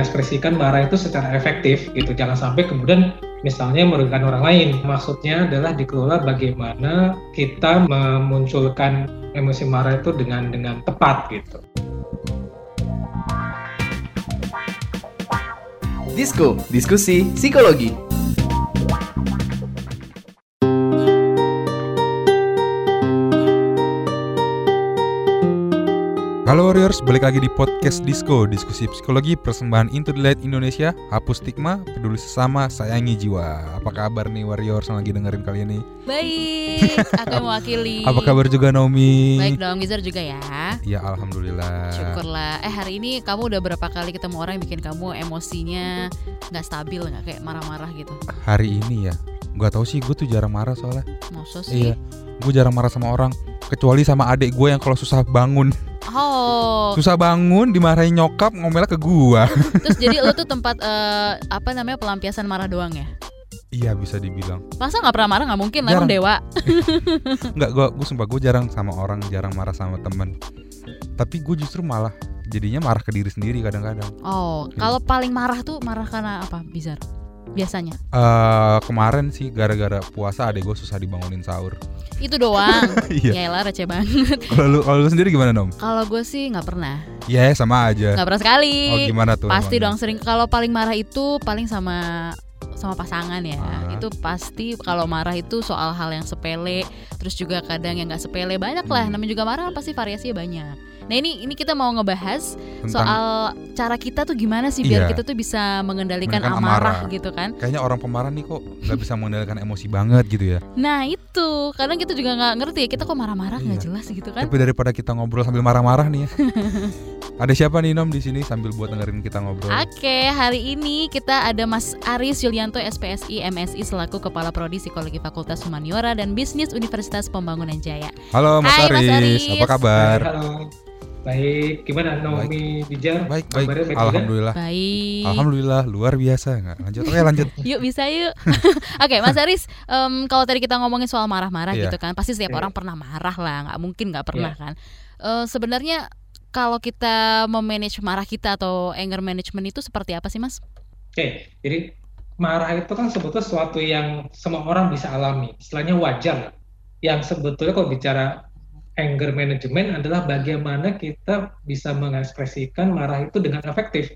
mengekspresikan marah itu secara efektif gitu. Jangan sampai kemudian misalnya merugikan orang lain. Maksudnya adalah dikelola bagaimana kita memunculkan emosi marah itu dengan dengan tepat gitu. Disko, diskusi psikologi. Halo Warriors, balik lagi di podcast Disco, diskusi psikologi persembahan Into the Light Indonesia, hapus stigma, peduli sesama, sayangi jiwa. Apa kabar nih Warriors yang lagi dengerin kali ini? Baik, aku yang mewakili. Apa kabar juga Naomi? Baik dong, Gizar juga ya. Ya alhamdulillah. Syukurlah. Eh hari ini kamu udah berapa kali ketemu orang yang bikin kamu emosinya nggak stabil, nggak kayak marah-marah gitu? Hari ini ya, gak tau sih gue tuh jarang marah soalnya. Masa sih? Iya, gue jarang marah sama orang, kecuali sama adik gue yang kalau susah bangun. Oh, Susah bangun, dimarahin nyokap, ngomelnya ke gua. terus jadi lo tuh tempat eh, apa namanya pelampiasan marah doang ya? iya bisa dibilang. Masa nggak pernah marah nggak mungkin lah, emang dewa. Enggak, gue gue sumpah gue jarang sama orang, jarang marah sama temen. Tapi gue justru malah jadinya marah ke diri sendiri kadang-kadang. Oh, kalau paling marah tuh marah karena apa? Bizar. Biasanya. eh kemarin sih gara-gara puasa adek gue susah dibangunin sahur. Itu doang. Iya. Ya elah receh banget. Kalau lu kalau lu sendiri gimana nom? Kalau gue sih nggak pernah. Ya sama aja. Nggak pernah sekali. Oh gimana tuh? Pasti emangnya? dong sering kalau paling marah itu paling sama sama pasangan ya Ah. itu pasti kalau marah itu soal hal yang sepele terus juga kadang yang nggak sepele banyak lah Hmm. namanya juga marah pasti variasinya banyak nah ini ini kita mau ngebahas Tentang soal cara kita tuh gimana sih biar Iya. kita tuh bisa mengendalikan amarah, amarah. gitu kan kayaknya orang pemarah nih kok nggak bisa mengendalikan emosi banget gitu ya. nah itu kadang kita juga nggak ngerti ya kita kok marah-marah nggak Iya. jelas gitu kan Tapi daripada kita ngobrol sambil marah-marah nih ya. Ada siapa nih nom di sini sambil buat dengerin kita ngobrol? Oke, hari ini kita ada Mas Aris Yulianto SPSI MSI selaku Kepala Prodi Psikologi Fakultas Humaniora dan Bisnis Universitas Pembangunan Jaya. Halo Mas Hai, Mas Aris, Aris. apa kabar? Halo. Baik, gimana Naomi Bijar? Baik, baik. Baik juga? Alhamdulillah. Baik. Alhamdulillah luar biasa nggak? Lanjut oke lanjut. Yuk bisa yuk. Oke, Mas Aris, em, kalau tadi kita ngomongin soal marah-marah Iya. gitu kan, pasti setiap Iya. orang pernah marah lah, nggak mungkin nggak pernah kan. Eh, Sebenarnya kalau kita memanage marah kita atau anger management itu seperti apa sih, Mas? Oke, jadi marah itu kan sebetulnya sesuatu yang semua orang bisa alami. Istilahnya wajar. Yang sebetulnya kalau bicara anger management adalah bagaimana kita bisa mengekspresikan marah itu dengan efektif.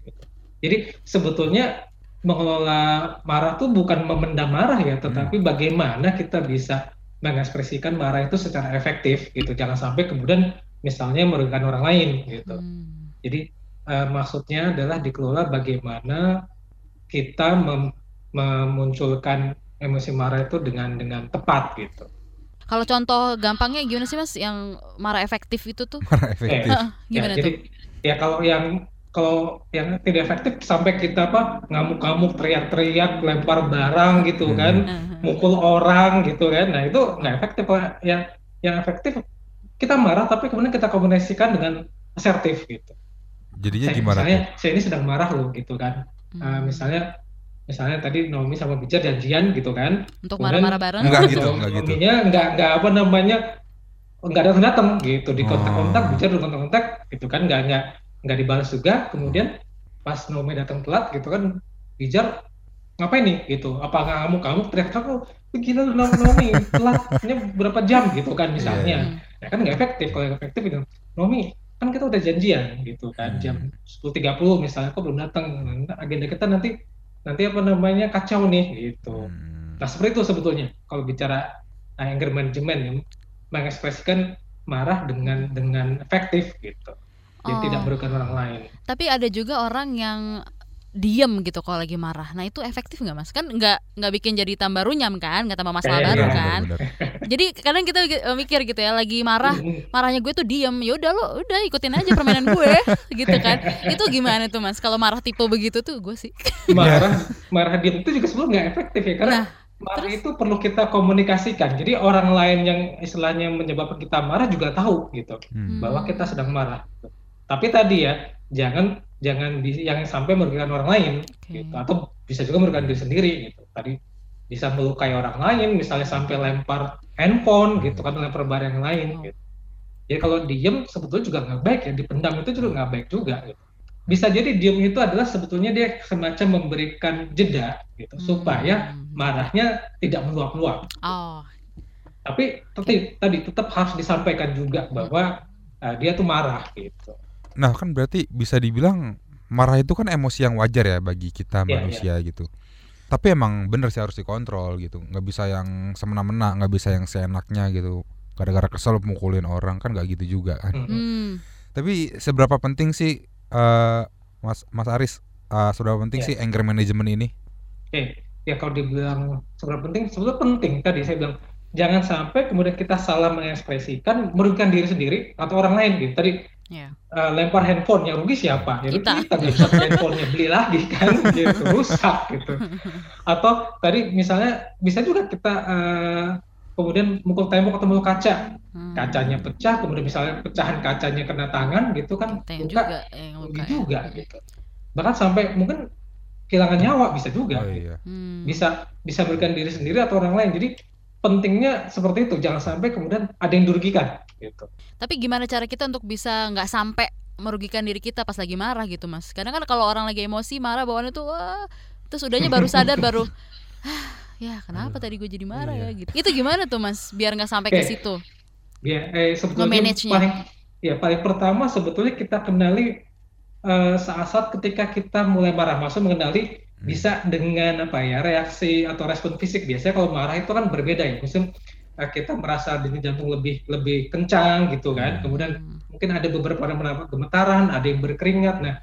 Jadi sebetulnya mengelola marah itu bukan memendam marah ya, tetapi bagaimana kita bisa mengekspresikan marah itu secara efektif gitu. Jangan sampai kemudian misalnya merugikan orang lain gitu. Hmm. Jadi eh, maksudnya adalah dikelola bagaimana kita mem- memunculkan emosi marah itu dengan dengan tepat gitu. Kalau contoh gampangnya gimana sih, Mas? Yang marah efektif itu tuh? Marah efektif. Heeh, gimana ya, jadi tuh? ya kalau yang kalau yang tidak efektif sampai kita apa ngamuk-ngamuk teriak-teriak lempar barang gitu Hmm. kan Heeh. mukul orang gitu kan nah itu nggak efektif Pak. yang yang efektif kita marah tapi kemudian kita komunikasikan dengan asertif gitu Jadinya Saya- gimana misalnya tuh? saya ini sedang marah loh gitu kan Uh, Hmm. misalnya misalnya tadi Naomi sama Bijar janjian gitu kan. Untuk kemudian- marah-marah bareng? Enggak gitu, enggak gitu. Naominya nggak nggak apa namanya nggak datang datang gitu. Di kontak-kontak Oh. Bijar di kontak-kontak gitu kan. Nggak nggak nggak dibalas juga. Kemudian pas Naomi datang telat gitu kan Bijar ngapain nih? gitu. Apa kamu kamu teriak kamu gila lu Naomi telatnya berapa jam gitu kan misalnya. Hmm. ya kan nggak efektif. Kalau yang efektif itu Naomi kan kita udah janjian gitu kan. Hmm. jam 10.30 misalnya kok belum datang. Agenda kita nanti nanti apa namanya kacau nih gitu Hmm. nah seperti itu sebetulnya kalau bicara uh, anger management ya, mengekspresikan marah dengan dengan efektif gitu jadi Oh. tidak merugikan orang lain Tapi ada juga orang yang diem gitu kalau lagi marah. Nah itu efektif nggak mas? Kan nggak nggak bikin jadi tambah runyam kan? Nggak tambah masalah Iya, baru iya, kan? benar-benar. Jadi kadang kita eh, mikir gitu ya, lagi marah, marahnya gue tuh diem. Ya udah lo, udah ikutin aja permainan gue, gitu kan? Itu gimana tuh mas? Kalau marah tipe begitu tuh gue sih. marah marah diam itu juga sebelum nggak efektif ya karena Nah, marah itu perlu kita komunikasikan jadi orang lain yang istilahnya menyebabkan kita marah juga tahu gitu Hmm. bahwa kita sedang marah. Tapi tadi ya, jangan jangan di, yang sampai merugikan orang lain, Oke. gitu. Atau bisa juga merugikan diri sendiri, gitu. Tadi bisa melukai orang lain, misalnya sampai lempar handphone, gitu kan, lempar barang yang lain. Oh. Gitu. Jadi kalau diem sebetulnya juga nggak baik ya, dipendam itu juga nggak baik juga. Gitu. bisa jadi diem itu adalah sebetulnya dia semacam memberikan jeda gitu Hmm. supaya marahnya tidak meluap-luap. Oh, Tapi tadi tadi tetap harus disampaikan juga bahwa uh, dia tuh marah gitu. Nah, kan berarti bisa dibilang marah itu kan emosi yang wajar ya bagi kita Iya, manusia gitu. Tapi emang bener sih harus dikontrol gitu. nggak bisa yang semena-mena, nggak bisa yang seenaknya gitu. Gara-gara kesel mukulin orang kan nggak gitu juga kan. Hmm. Tapi seberapa penting sih eh, Mas Mas Aris eh, seberapa penting Iya. sih anger management ini? Oke, ya kalau dibilang seberapa penting, sebetulnya penting tadi saya bilang jangan sampai kemudian kita salah mengekspresikan merugikan diri sendiri atau orang lain gitu. Tadi Ya. eh, lempar handphone yang rugi siapa? Ya rugi Kita. kita nggak bisa handphonenya beli lagi kan, gitu rusak gitu. Atau tadi misalnya bisa juga kita eh, kemudian mukul tembok atau mukul kaca, Hmm. kacanya pecah, kemudian misalnya pecahan kacanya kena tangan gitu kan, yang luka, juga yang rugi luka ya. juga gitu. Bahkan sampai mungkin kehilangan nyawa bisa juga. Oh iya. Hmm. bisa bisa berikan diri sendiri atau orang lain. Jadi pentingnya seperti itu, jangan sampai kemudian ada yang dirugikan. Gitu. Tapi gimana cara kita untuk bisa nggak sampai merugikan diri kita pas lagi marah gitu mas? Karena kan kalau orang lagi emosi marah bawaannya tuh wah, terus udahnya baru sadar baru "Ah, ya kenapa tadi gue jadi marah Iya. ya gitu. Itu gimana tuh mas? Biar nggak sampai ke Oke. situ. Ya, eh, sebetulnya paling ya paling pertama sebetulnya kita kenali eh, saat-saat ketika kita mulai marah, maksud mengenali. Bisa dengan apa ya reaksi atau respon fisik. Biasanya kalau marah itu kan berbeda ya, mungkin eh, kita merasa denyut jantung lebih lebih kencang gitu kan, Hmm. kemudian Hmm. mungkin ada beberapa orang mendapat gemetaran, ada yang berkeringat. Nah,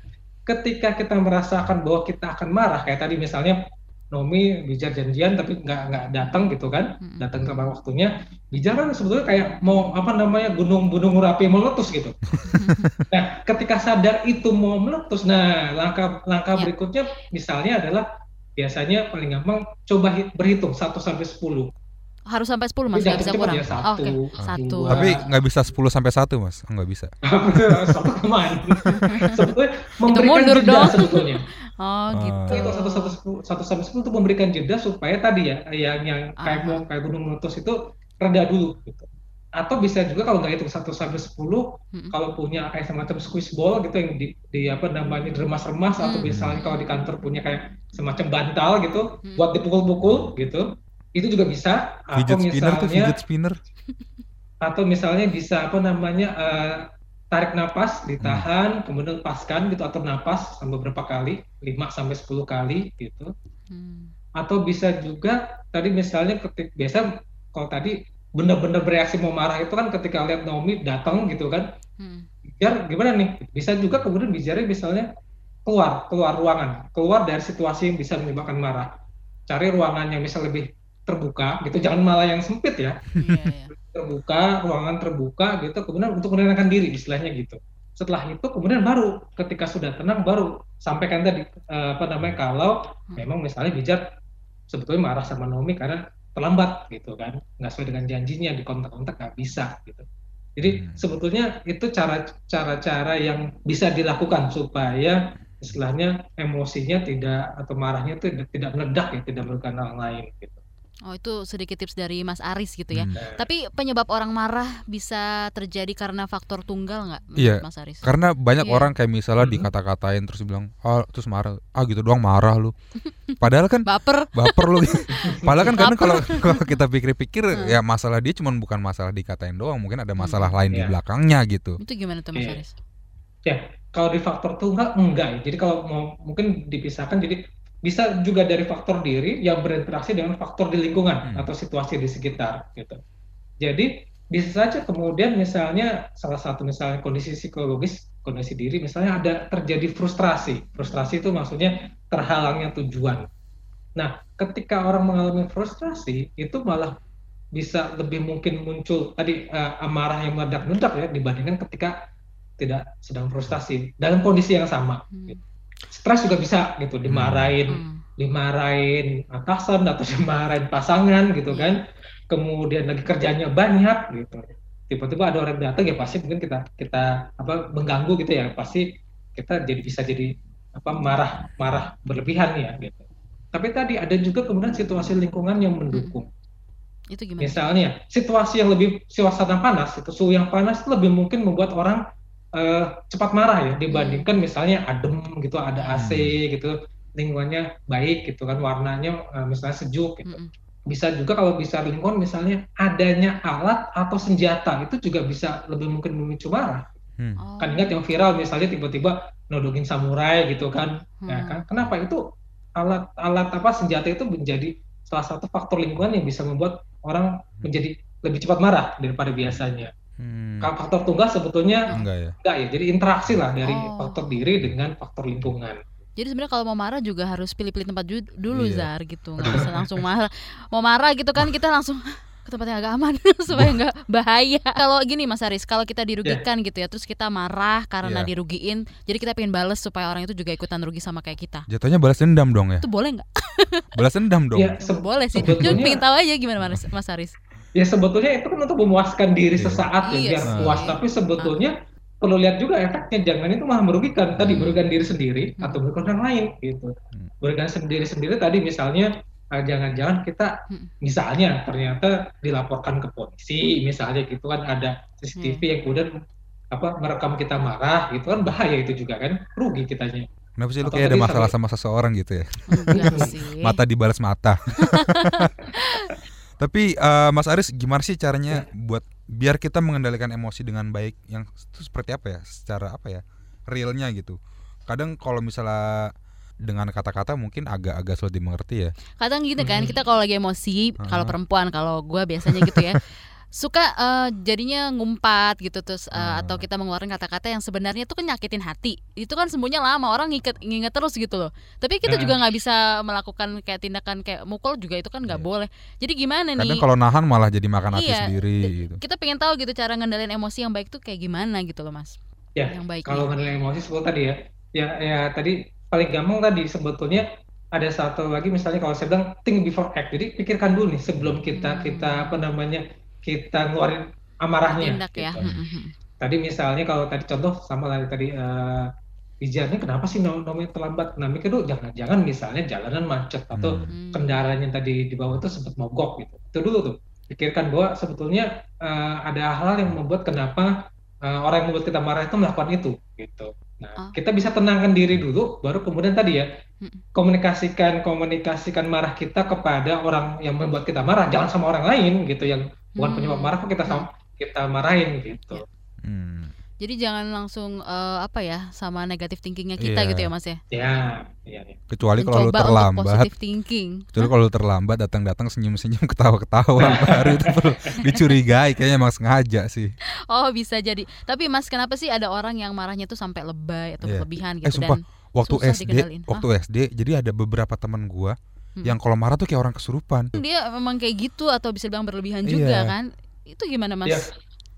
ketika kita merasakan bahwa kita akan marah, kayak tadi misalnya Nomi bijar janjian tapi nggak nggak datang gitu kan, Mm-mm. datang tepat waktunya. Bijar kan sebetulnya kayak mau apa namanya gunung-gunung merapi mau meletus gitu. nah, ketika sadar itu mau meletus, nah langkah langkah Ya. berikutnya misalnya adalah biasanya paling gampang coba hi- berhitung 1 sampai 10. Harus sampai 10 mas, nggak bisa kurang. ya, Oh, satu, Oke, satu. dua. Tapi nggak bisa 10 sampai 1 mas, oh, nggak bisa. satu ke mana? sebetulnya memberikan mundur jeda dong. sebetulnya. Oh Ah. gitu. itu satu satu sepuluh- satu sampai sepuluh itu memberikan jeda supaya tadi ya yang yang kayak Aha. mau kayak gunung meletus itu reda dulu gitu. Atau bisa juga kalau nggak hitung satu sampai sepuluh Mm-mm. kalau punya kayak semacam squeeze ball gitu yang di, di apa namanya diremas-remas atau Hmm. misalnya kalau di kantor punya kayak semacam bantal gitu Hmm. buat dipukul-pukul gitu. Itu juga bisa atau Fidget spinner tuh misalnya fidget spinner. atau misalnya bisa apa namanya eh, tarik napas ditahan kemudian lepaskan gitu atau napas sampai beberapa kali 5 sampai 10 kali gitu Hmm. atau bisa juga tadi misalnya ketik biasa kalau tadi benar-benar bereaksi mau marah itu kan ketika lihat Naomi datang gitu kan Hmm. bijar gimana nih bisa juga kemudian bijarnya misalnya keluar keluar ruangan keluar dari situasi yang bisa menyebabkan marah cari ruangan yang bisa lebih terbuka gitu jangan malah yang sempit ya Iya, iya. terbuka, ruangan terbuka gitu, kemudian untuk menenangkan diri istilahnya gitu. Setelah itu kemudian baru ketika sudah tenang baru sampaikan tadi eh, apa namanya kalau memang misalnya Bijar sebetulnya marah sama Naomi karena terlambat gitu kan, nggak sesuai dengan janjinya di kontak-kontak nggak bisa gitu. Jadi Hmm. sebetulnya itu cara cara-cara yang bisa dilakukan supaya istilahnya emosinya tidak atau marahnya itu tidak, tidak meledak ya, tidak merugikan orang lain gitu. Oh itu sedikit tips dari Mas Aris gitu ya. Hmm. Tapi penyebab orang marah bisa terjadi karena faktor tunggal nggak, menurut Iya, Mas Aris? Karena banyak Iya. orang kayak misalnya Mhm. dikata-katain terus bilang, "Ah, terus marah. Ah, gitu doang marah lu." Padahal kan Baper. baper lu. Padahal kan kadang Baper. kalau kalau kita pikir-pikir Hmm. ya masalah dia cuma bukan masalah dikatain doang, mungkin ada Hmm. masalah lain di Iya. belakangnya gitu. Itu gimana tuh Mas Iya. Aris? Ya, kalau di faktor tunggal enggak. Jadi kalau mau mungkin dipisahkan jadi bisa juga dari faktor diri yang berinteraksi dengan faktor di lingkungan Hmm. atau situasi di sekitar gitu. Jadi bisa saja kemudian misalnya salah satu misalnya kondisi psikologis, kondisi diri misalnya ada terjadi frustrasi. Frustrasi itu maksudnya terhalangnya tujuan. Nah, ketika orang mengalami frustrasi itu malah bisa lebih mungkin muncul tadi eh, amarah yang meledak-ledak ya dibandingkan ketika tidak sedang frustasi dalam kondisi yang sama. Hmm. Stres juga bisa gitu dimarahin, Hmm. dimarahin atasan atau dimarahin pasangan gitu kan. Kemudian lagi kerjanya banyak gitu. Tiba-tiba ada orang datang ya pasti mungkin kita kita apa mengganggu gitu ya pasti kita jadi bisa jadi apa marah marah berlebihan ya gitu. Tapi tadi ada juga kemudian situasi lingkungan yang mendukung. Itu gimana? Misalnya situasi yang lebih suasana panas itu suhu yang panas itu lebih mungkin membuat orang eh, cepat marah ya dibandingkan misalnya adem gitu, ada AC gitu, lingkungannya baik gitu kan, warnanya eh, misalnya sejuk gitu. Mm-mm. Bisa juga kalau bisa lingkungan misalnya adanya alat atau senjata itu juga bisa lebih mungkin memicu marah. Hmm. Kan ingat yang viral misalnya tiba-tiba nodongin samurai gitu kan. Hmm. kan kenapa itu alat-alat apa senjata itu menjadi salah satu faktor lingkungan yang bisa membuat orang menjadi lebih cepat marah daripada biasanya. Hmm. Kalau faktor tunggal sebetulnya Enggak ya. enggak ya. Jadi interaksi lah dari Oh. faktor diri dengan faktor lingkungan. Jadi sebenarnya kalau mau marah juga harus pilih-pilih tempat dulu Iya. Zar gitu. Nggak bisa langsung marah. Mau marah gitu kan kita langsung ke tempat yang agak aman supaya nggak bahaya. Kalau gini Mas Aris, kalau kita dirugikan gitu ya, terus kita marah karena Iya. dirugiin, jadi kita pengen bales supaya orang itu juga ikutan rugi sama kayak kita. Jatuhnya balas dendam dong ya. Itu boleh nggak? Balas dendam dong. Ya, se- boleh sih. Cuma pengen tahu aja gimana Mas, Mas Aris. Ya sebetulnya itu kan untuk memuaskan diri Iya. sesaat ya Iya biar sih. puas. Tapi sebetulnya perlu lihat juga efeknya. Jangan itu malah merugikan. Tadi Hmm. merugikan diri sendiri Hmm. atau merugikan orang lain gitu. Hmm. Merugikan sendiri sendiri tadi misalnya eh, jangan-jangan kita Hmm. misalnya ternyata dilaporkan ke polisi misalnya gitu kan ada CCTV Hmm. yang kemudian apa merekam kita marah gitu kan bahaya itu juga kan rugi kitanya Kenapa sih lu kayak ada tadi masalah sampai- sama seseorang gitu ya? Enggak sih. Mata dibalas mata. Tapi eh, Mas Aris gimana sih caranya buat biar kita mengendalikan emosi dengan baik yang itu seperti apa ya? Secara apa ya? Realnya gitu. Kadang kalau misalnya dengan kata-kata mungkin agak-agak sulit dimengerti ya. kadang gini kan Hmm. kita kalau lagi emosi kalau perempuan kalau gue biasanya gitu ya suka eh, jadinya ngumpat gitu terus eh, Ah. atau kita mengeluarkan kata-kata yang sebenarnya tuh kan nyakitin hati itu kan sembunyinya lama orang nginget nginget terus gitu loh tapi kita Nah. juga nggak bisa melakukan kayak tindakan kayak mukul juga itu kan nggak Iya. boleh jadi gimana Kadang nih kalau nahan malah jadi makan hati Iya, sendiri gitu. kita pengen tahu gitu cara ngendalin emosi yang baik tuh kayak gimana gitu loh mas ya yang baik kalau menilai emosi seperti tadi ya ya ya tadi paling gampang tadi sebetulnya ada satu lagi misalnya kalau saya bilang think before act jadi pikirkan dulu nih sebelum kita Hmm. kita apa namanya kita ngeluarin amarahnya tindak ya gitu. Mm. tadi misalnya kalau tadi contoh sama lah tadi eh Bijarnya kenapa sih nom- nomornya terlambat? Nah mikir dulu jangan-jangan misalnya jalanan macet atau Hmm. Kendaraan yang tadi di bawah itu sempat mogok gitu. Itu dulu tuh. Pikirkan bahwa sebetulnya eh, ada hal yang membuat kenapa eh, orang yang membuat kita marah itu melakukan itu gitu. Nah, Ah. kita bisa tenangkan diri dulu baru kemudian tadi ya komunikasikan komunikasikan marah kita kepada orang yang membuat kita marah, jangan sama orang lain gitu yang bukan Hmm. penyebab marah kok kita sama kita marahin gitu. Hmm. jadi jangan langsung eh, apa ya sama negatif thinkingnya kita Iya. gitu ya mas ya Ya, iya, iya. Kecuali kalau lu terlambat, positive thinking kecuali kalau lu terlambat datang-datang senyum-senyum ketawa-ketawa baru itu perlu dicurigai kayaknya emang sengaja sih. Oh bisa jadi. Tapi Mas kenapa sih ada orang yang marahnya tuh sampai lebay atau Iya. berlebihan Eh, gitu sumpah, dan Waktu Susah SD, dikendalin. waktu SD, jadi ada beberapa teman gua Hmm. yang kalau marah tuh kayak orang kesurupan. dia memang kayak gitu atau bisa bilang berlebihan Iya. juga kan? Itu gimana Mas? Ya,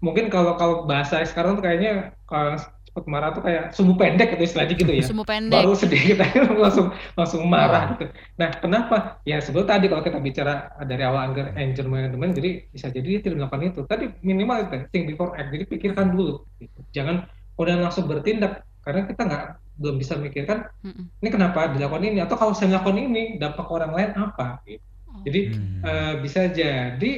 mungkin kalau kalau bahasa sekarang tuh kayaknya kalau cepat marah tuh kayak sumbu pendek gitu istilahnya gitu ya. Sumbu pendek. Baru sedikit aja langsung langsung marah gitu. Nah, kenapa? Ya sebetulnya tadi kalau kita bicara dari awal anger anger management, jadi bisa jadi dia tidak melakukan itu. Tadi minimal itu think before act. Jadi pikirkan dulu. Gitu. Jangan udah langsung bertindak karena kita nggak belum bisa mikirkan Mm-mm. ini kenapa dilakukan ini atau kalau saya melakukan ini dampak orang lain apa. Gitu. Oh. Jadi Hmm. eh, bisa jadi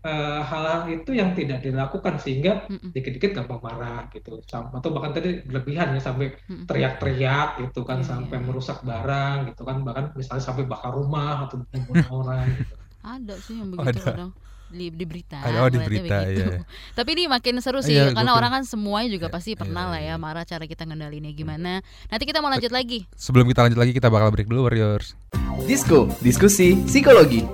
eh, hal-hal itu yang tidak dilakukan sehingga dikit-dikit gampang marah gitu atau bahkan tadi berlebihan ya sampai teriak-teriak gitu kan Iya, sampai iya. merusak barang gitu kan bahkan misalnya sampai bakar rumah atau membunuh orang gitu. Ada sih yang Oh, begitu ada. kadang di, di berita. Ada, oh, di berita, begitu. iya. Tapi ini makin seru sih Iya, karena gokil. orang kan semuanya juga Iya, pasti iya, pernah lah iya. ya marah cara kita ngendalinnya gimana. Nanti kita mau lanjut lagi. Sebelum kita lanjut lagi kita bakal break dulu Warriors. Disko, diskusi psikologi.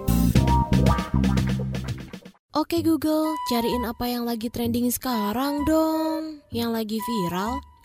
Oke Google, cariin apa yang lagi trending sekarang dong. Yang lagi viral,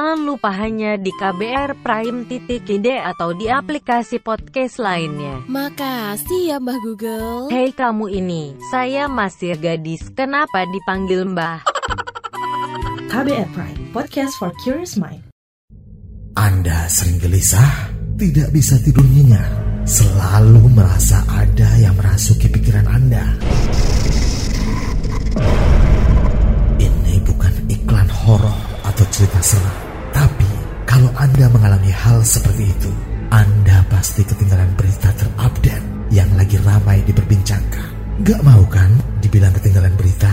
lupa hanya di KBR Prime titik ide Atau di aplikasi podcast lainnya Makasih ya Mbah Google. Hei kamu ini, saya masih gadis, kenapa dipanggil mbah? KBR Prime, podcast for curious mind. Anda sering gelisah, tidak bisa tidur nyenyak, selalu merasa ada yang merasuki pikiran Anda. Ini bukan iklan horor atau cerita seram, Anda mengalami hal seperti itu, Anda pasti ketinggalan berita terupdate yang lagi ramai diperbincangkan. Gak mau kan dibilang ketinggalan berita?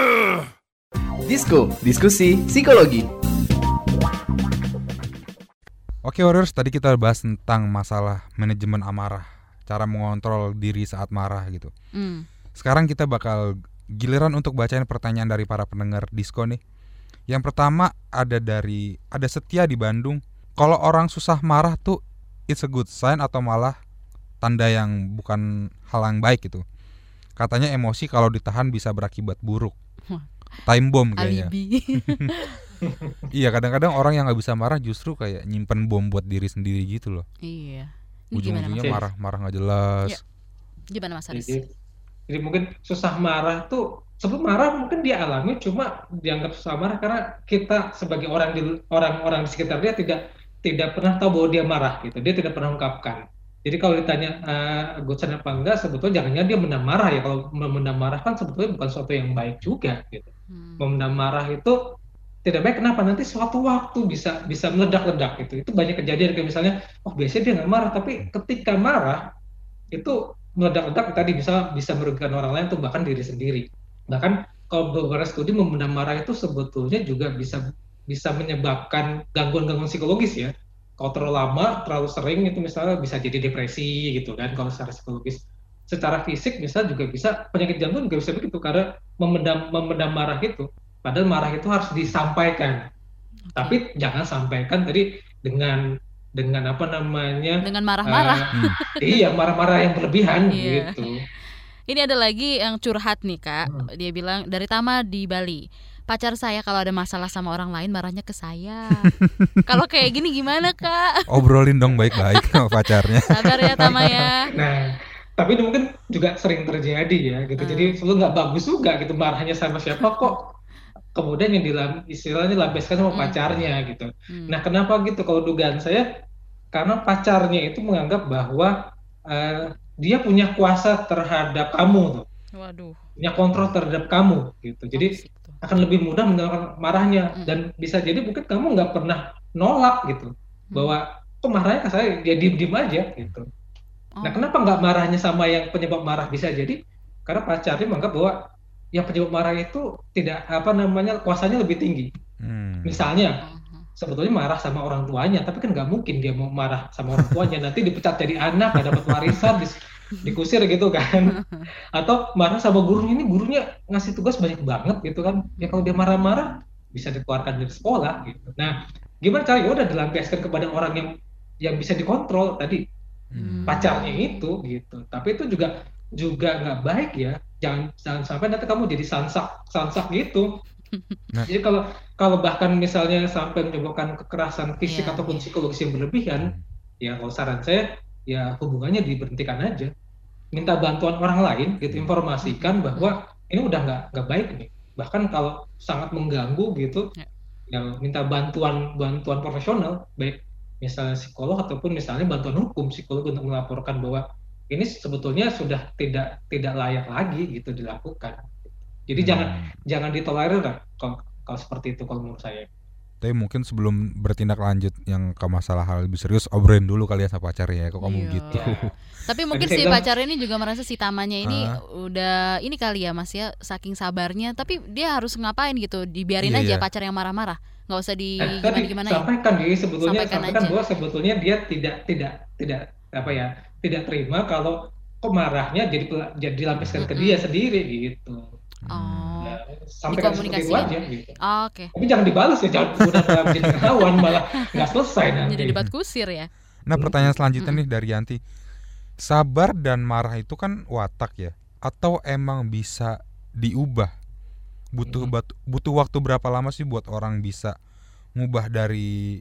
Disko, diskusi psikologi. Oke Warriors, tadi kita bahas tentang masalah manajemen amarah, cara mengontrol diri saat marah gitu. Hmm. Sekarang kita bakal giliran untuk bacain pertanyaan dari para pendengar Disko nih. Yang pertama ada dari ada Setia di Bandung. Kalau orang susah marah tuh it's a good sign atau malah tanda yang bukan hal yang baik gitu. Katanya emosi kalau ditahan bisa berakibat buruk. Time bomb kayaknya. Iya kadang-kadang orang yang nggak bisa marah justru kayak nyimpen bom buat diri sendiri gitu loh. iya. Ujung-ujungnya marah marah nggak jelas. Ya. Gimana mas Aris? Jadi, jadi mungkin susah marah tuh sebelum marah mungkin dia alami cuma dianggap susah marah karena kita sebagai orang di orang-orang di sekitar dia tidak tidak pernah tahu bahwa dia marah gitu dia tidak pernah ungkapkan jadi kalau ditanya uh, gocan apa enggak sebetulnya jangan-jangan dia mendam marah ya kalau memendam marah kan sebetulnya bukan sesuatu yang baik juga gitu Hmm. memendam marah itu tidak baik. Kenapa? Nanti suatu waktu bisa bisa meledak-ledak gitu itu banyak kejadian. Kayak misalnya oh biasanya dia nggak marah tapi ketika marah itu meledak-ledak tadi bisa bisa merugikan orang lain atau bahkan diri sendiri. Bahkan kalau beberapa studi memendam marah itu sebetulnya juga bisa bisa menyebabkan gangguan-gangguan psikologis ya. Kalau terlalu lama terlalu sering itu misalnya bisa jadi depresi gitu kan kalau secara psikologis secara fisik misalnya juga bisa penyakit jantung juga bisa begitu karena memendam memendam marah itu padahal marah itu harus disampaikan tapi jangan sampaikan tadi dengan dengan apa namanya Dengan marah-marah. eh, iya marah-marah yang berlebihan Iya. gitu Ini ada lagi yang curhat nih kak. Dia bilang dari Tama di Bali. Pacar saya kalau ada masalah sama orang lain marahnya ke saya. kalau kayak gini gimana kak? Obrolin dong baik-baik sama pacarnya. Sabar ya Tama ya. Nah, tapi ini mungkin juga sering terjadi ya gitu. Jadi selalu nggak bagus juga gitu marahnya sama siapa kok kemudian yang dilam istilahnya lampiaskan sama pacarnya gitu. Hmm. Nah, kenapa gitu? Kalau dugaan saya karena pacarnya itu menganggap bahwa eh, dia punya kuasa terhadap kamu tuh, Waduh. punya kontrol terhadap kamu gitu. Jadi akan lebih mudah mengeluarkan marahnya dan bisa jadi mungkin kamu nggak pernah nolak gitu bahwa kok marahnya ke saya dia diem diem aja gitu. Nah kenapa nggak marahnya sama yang penyebab marah bisa jadi karena pacarnya menganggap bahwa yang penyebab marah itu tidak apa namanya kuasanya lebih tinggi. Hmm. Misalnya sebetulnya marah sama orang tuanya, tapi kan nggak mungkin dia mau marah sama orang tuanya nanti dipecat jadi anak, nggak dapat warisan, dis- dikusir gitu kan. Atau marah sama gurunya ini gurunya ngasih tugas banyak banget gitu kan. Ya kalau dia marah-marah bisa dikeluarkan dari sekolah gitu. Nah, gimana cara ya udah dilampiaskan kepada orang yang yang bisa dikontrol tadi Hmm. pacarnya itu gitu. Tapi itu juga juga nggak baik ya. Jangan jangan sampai nanti kamu jadi sansak sansak gitu. Nah. Jadi kalau kalau bahkan misalnya sampai menyebabkan kekerasan fisik ataupun psikologis yang berlebihan, ya kalau saran saya ya hubungannya diberhentikan aja. Minta bantuan orang lain gitu, informasikan bahwa ini udah nggak nggak baik nih. Bahkan kalau sangat mengganggu gitu, ya minta bantuan bantuan profesional, baik misalnya psikolog ataupun misalnya bantuan hukum psikolog untuk melaporkan bahwa ini sebetulnya sudah tidak tidak layak lagi gitu dilakukan. Jadi jangan jangan ditolerir lah kalau kalau seperti itu kalau menurut saya. Tapi mungkin sebelum bertindak lanjut yang ke masalah hal lebih serius, obrolin dulu kalian sama pacarnya ya. Kok kamu Iya. gitu? Tapi mungkin si bilang- pacar ini juga merasa si Tamanya ini Ah. udah ini kali ya Mas ya saking sabarnya. Tapi dia harus ngapain gitu? Dibiarin Iya, aja iya. pacar yang marah-marah. Nggak usah di Eh, tadi gimana-gimana sampaikan dia sebetulnya Sampaikan sampaikan aja. bahwa sebetulnya dia tidak tidak tidak apa ya tidak terima kalau kok marahnya jadi pel- jadi dilampiaskan ke dia sendiri gitu. Oh. Nah, sampaikan seperti itu aja gitu. Oh, Oke. Tapi jangan dibalas ya, jangan udah dalam jadi lawan malah nggak selesai nanti. Jadi debat kusir ya. Nah Hmm. pertanyaan selanjutnya nih dari Yanti Sabar dan marah itu kan watak ya Atau emang bisa diubah Butuh Hmm. bat- butuh waktu berapa lama sih buat orang bisa Ngubah dari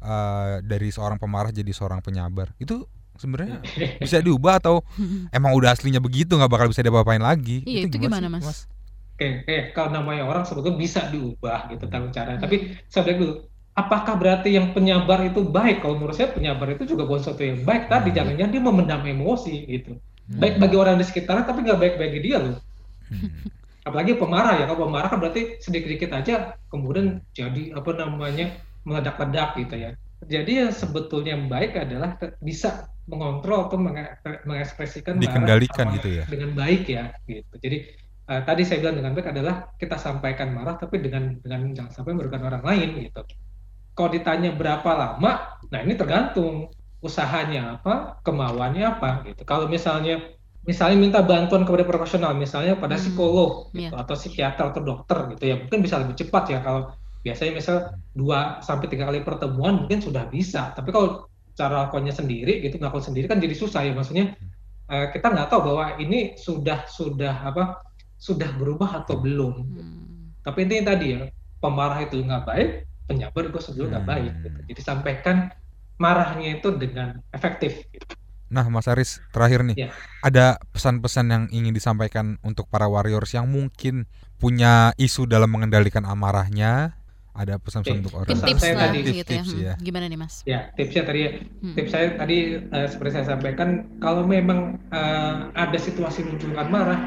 eh, Dari seorang pemarah jadi seorang penyabar Itu sebenarnya bisa diubah atau emang udah aslinya begitu nggak bakal bisa diapa-apain lagi Iya, itu gimana, sih, Mas? Oke, eh, kalau namanya orang sebetulnya bisa diubah gitu Hmm. tahu cara. Tapi saya bilang dulu, apakah berarti yang penyabar itu baik? Kalau menurut saya penyabar itu juga bukan sesuatu yang baik. Tadi Hmm. jangan-jangan dia memendam emosi gitu. Hmm. Baik bagi orang di sekitarnya, tapi nggak baik bagi dia loh. Hmm. Apalagi pemarah ya. Kalau pemarah kan berarti sedikit-sedikit aja kemudian jadi apa namanya meledak-ledak gitu ya. Jadi yang sebetulnya yang baik adalah bisa mengontrol atau menge- mengekspresikan Dikendalikan gitu ya? dengan baik ya gitu. Jadi eh, tadi saya bilang dengan baik adalah kita sampaikan marah tapi dengan dengan jangan sampai merugikan orang lain gitu. Kalau ditanya berapa lama, nah ini tergantung usahanya apa, kemauannya apa gitu. Kalau misalnya misalnya minta bantuan kepada profesional, misalnya pada Hmm, psikolog gitu, atau psikiater atau dokter gitu ya, mungkin bisa lebih cepat ya kalau biasanya misal dua sampai tiga kali pertemuan mungkin sudah bisa. Tapi kalau cara lakukannya sendiri gitu ngelakuin sendiri kan jadi susah ya maksudnya eh, kita nggak tahu bahwa ini sudah sudah apa sudah berubah atau belum. Hmm. Tapi intinya tadi ya pemarah itu nggak baik, penyabar itu sebetulnya nggak Hmm. baik. Gitu. Jadi sampaikan marahnya itu dengan efektif. Gitu. Nah Mas Aris terakhir nih Ya. Ada pesan-pesan yang ingin disampaikan untuk para warriors yang mungkin punya isu dalam mengendalikan amarahnya Ada pesan-pesan untuk orang Pesan tips saya lah tadi, gitu ya. tips Hmm. ya. Gimana nih Mas? Ya tipsnya tadi Hmm. tips saya tadi eh, seperti saya sampaikan kalau memang eh, ada situasi munculkan marah,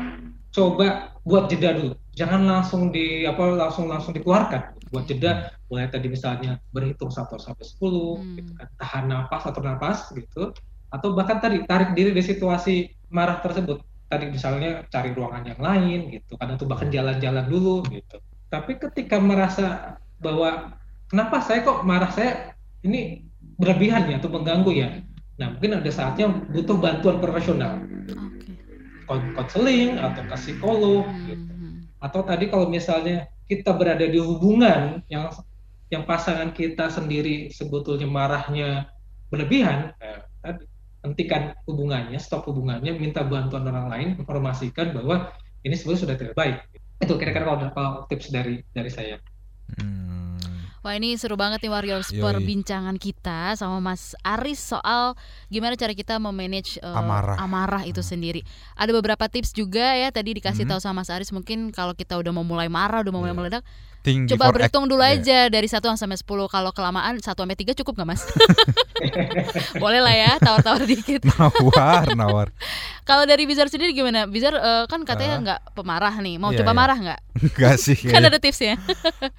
coba buat jeda dulu. Jangan langsung di apa langsung langsung dikeluarkan. Buat jeda mulai tadi misalnya berhitung 1 sampai 10 Hmm. gitu kan. Tahan napas atau napas gitu atau bahkan tadi tarik diri dari situasi marah tersebut. Tadi misalnya cari ruangan yang lain gitu kan atau bahkan jalan-jalan dulu gitu. Tapi ketika merasa bahwa kenapa saya kok marah saya ini berlebihan ya atau mengganggu ya. Nah mungkin ada saatnya butuh bantuan profesional, kon- konseling atau ke psikolog gitu. Hmm. Atau tadi kalau misalnya kita berada di hubungan yang yang pasangan kita sendiri sebetulnya marahnya berlebihan, eh, tadi hentikan hubungannya, stop hubungannya, minta bantuan orang lain, informasikan bahwa ini sebenarnya sudah tidak baik. Itu kira-kira kalau, kalau tips dari dari saya. Hmm. Wah ini seru banget nih Warriors Yoi. perbincangan kita sama Mas Aris soal gimana cara kita memanage eh, Amarah. itu sendiri. Ada beberapa tips juga ya tadi dikasih Hmm. tahu sama Mas Aris mungkin kalau kita udah mau mulai marah, udah mau mulai Iya. meledak, Think coba berhitung act. dulu Iya. aja dari 1 sampai 10. Kalau kelamaan 1 sampai 3 cukup nggak Mas? Boleh lah ya, tawar-tawar dikit. Nawar, nawar. Kalau dari Bizar sendiri gimana? Bizar eh, kan katanya nggak pemarah nih. Mau Iya, coba iya. marah nggak? Enggak sih. Kan ada tipsnya.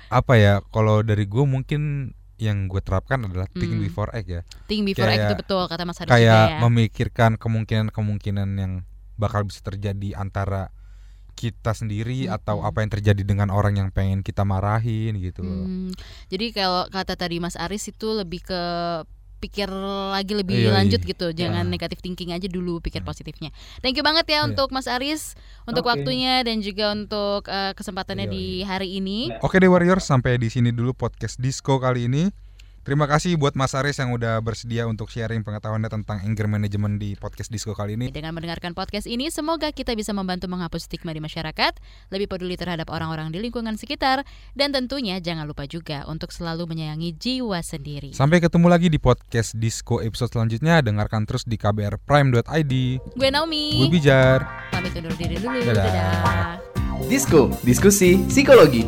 Apa ya? Kalau dari gue mungkin yang gue terapkan adalah think Hmm. before act ya. Think before act Kayak- itu betul kata Mas Aris juga Kayak ya. memikirkan kemungkinan-kemungkinan yang bakal bisa terjadi antara kita sendiri atau Mm-mm. apa yang terjadi dengan orang yang pengen kita marahin gitu. Hmm, jadi kalau kata tadi Mas Aris itu lebih ke pikir lagi lebih Iya, lanjut iya. gitu, jangan Ya. negatif thinking aja dulu, pikir Hmm. positifnya. Thank you banget ya Iya. untuk Mas Aris untuk Oke. waktunya dan juga untuk eh, kesempatannya Iya, di hari ini. Oke deh Warriors, sampai di sini dulu podcast Disco kali ini. Terima kasih buat Mas Aris yang udah bersedia untuk sharing pengetahuannya tentang anger management di podcast Disco kali ini. Dengan mendengarkan podcast ini, semoga kita bisa membantu menghapus stigma di masyarakat, lebih peduli terhadap orang-orang di lingkungan sekitar, dan tentunya jangan lupa juga untuk selalu menyayangi jiwa sendiri. Sampai ketemu lagi di podcast Disco episode selanjutnya. Dengarkan terus di kbrprime.id. Gue Naomi, Gue Bijar. pamit undur diri dulu. Dadah. Dadah. Disko, diskusi psikologi.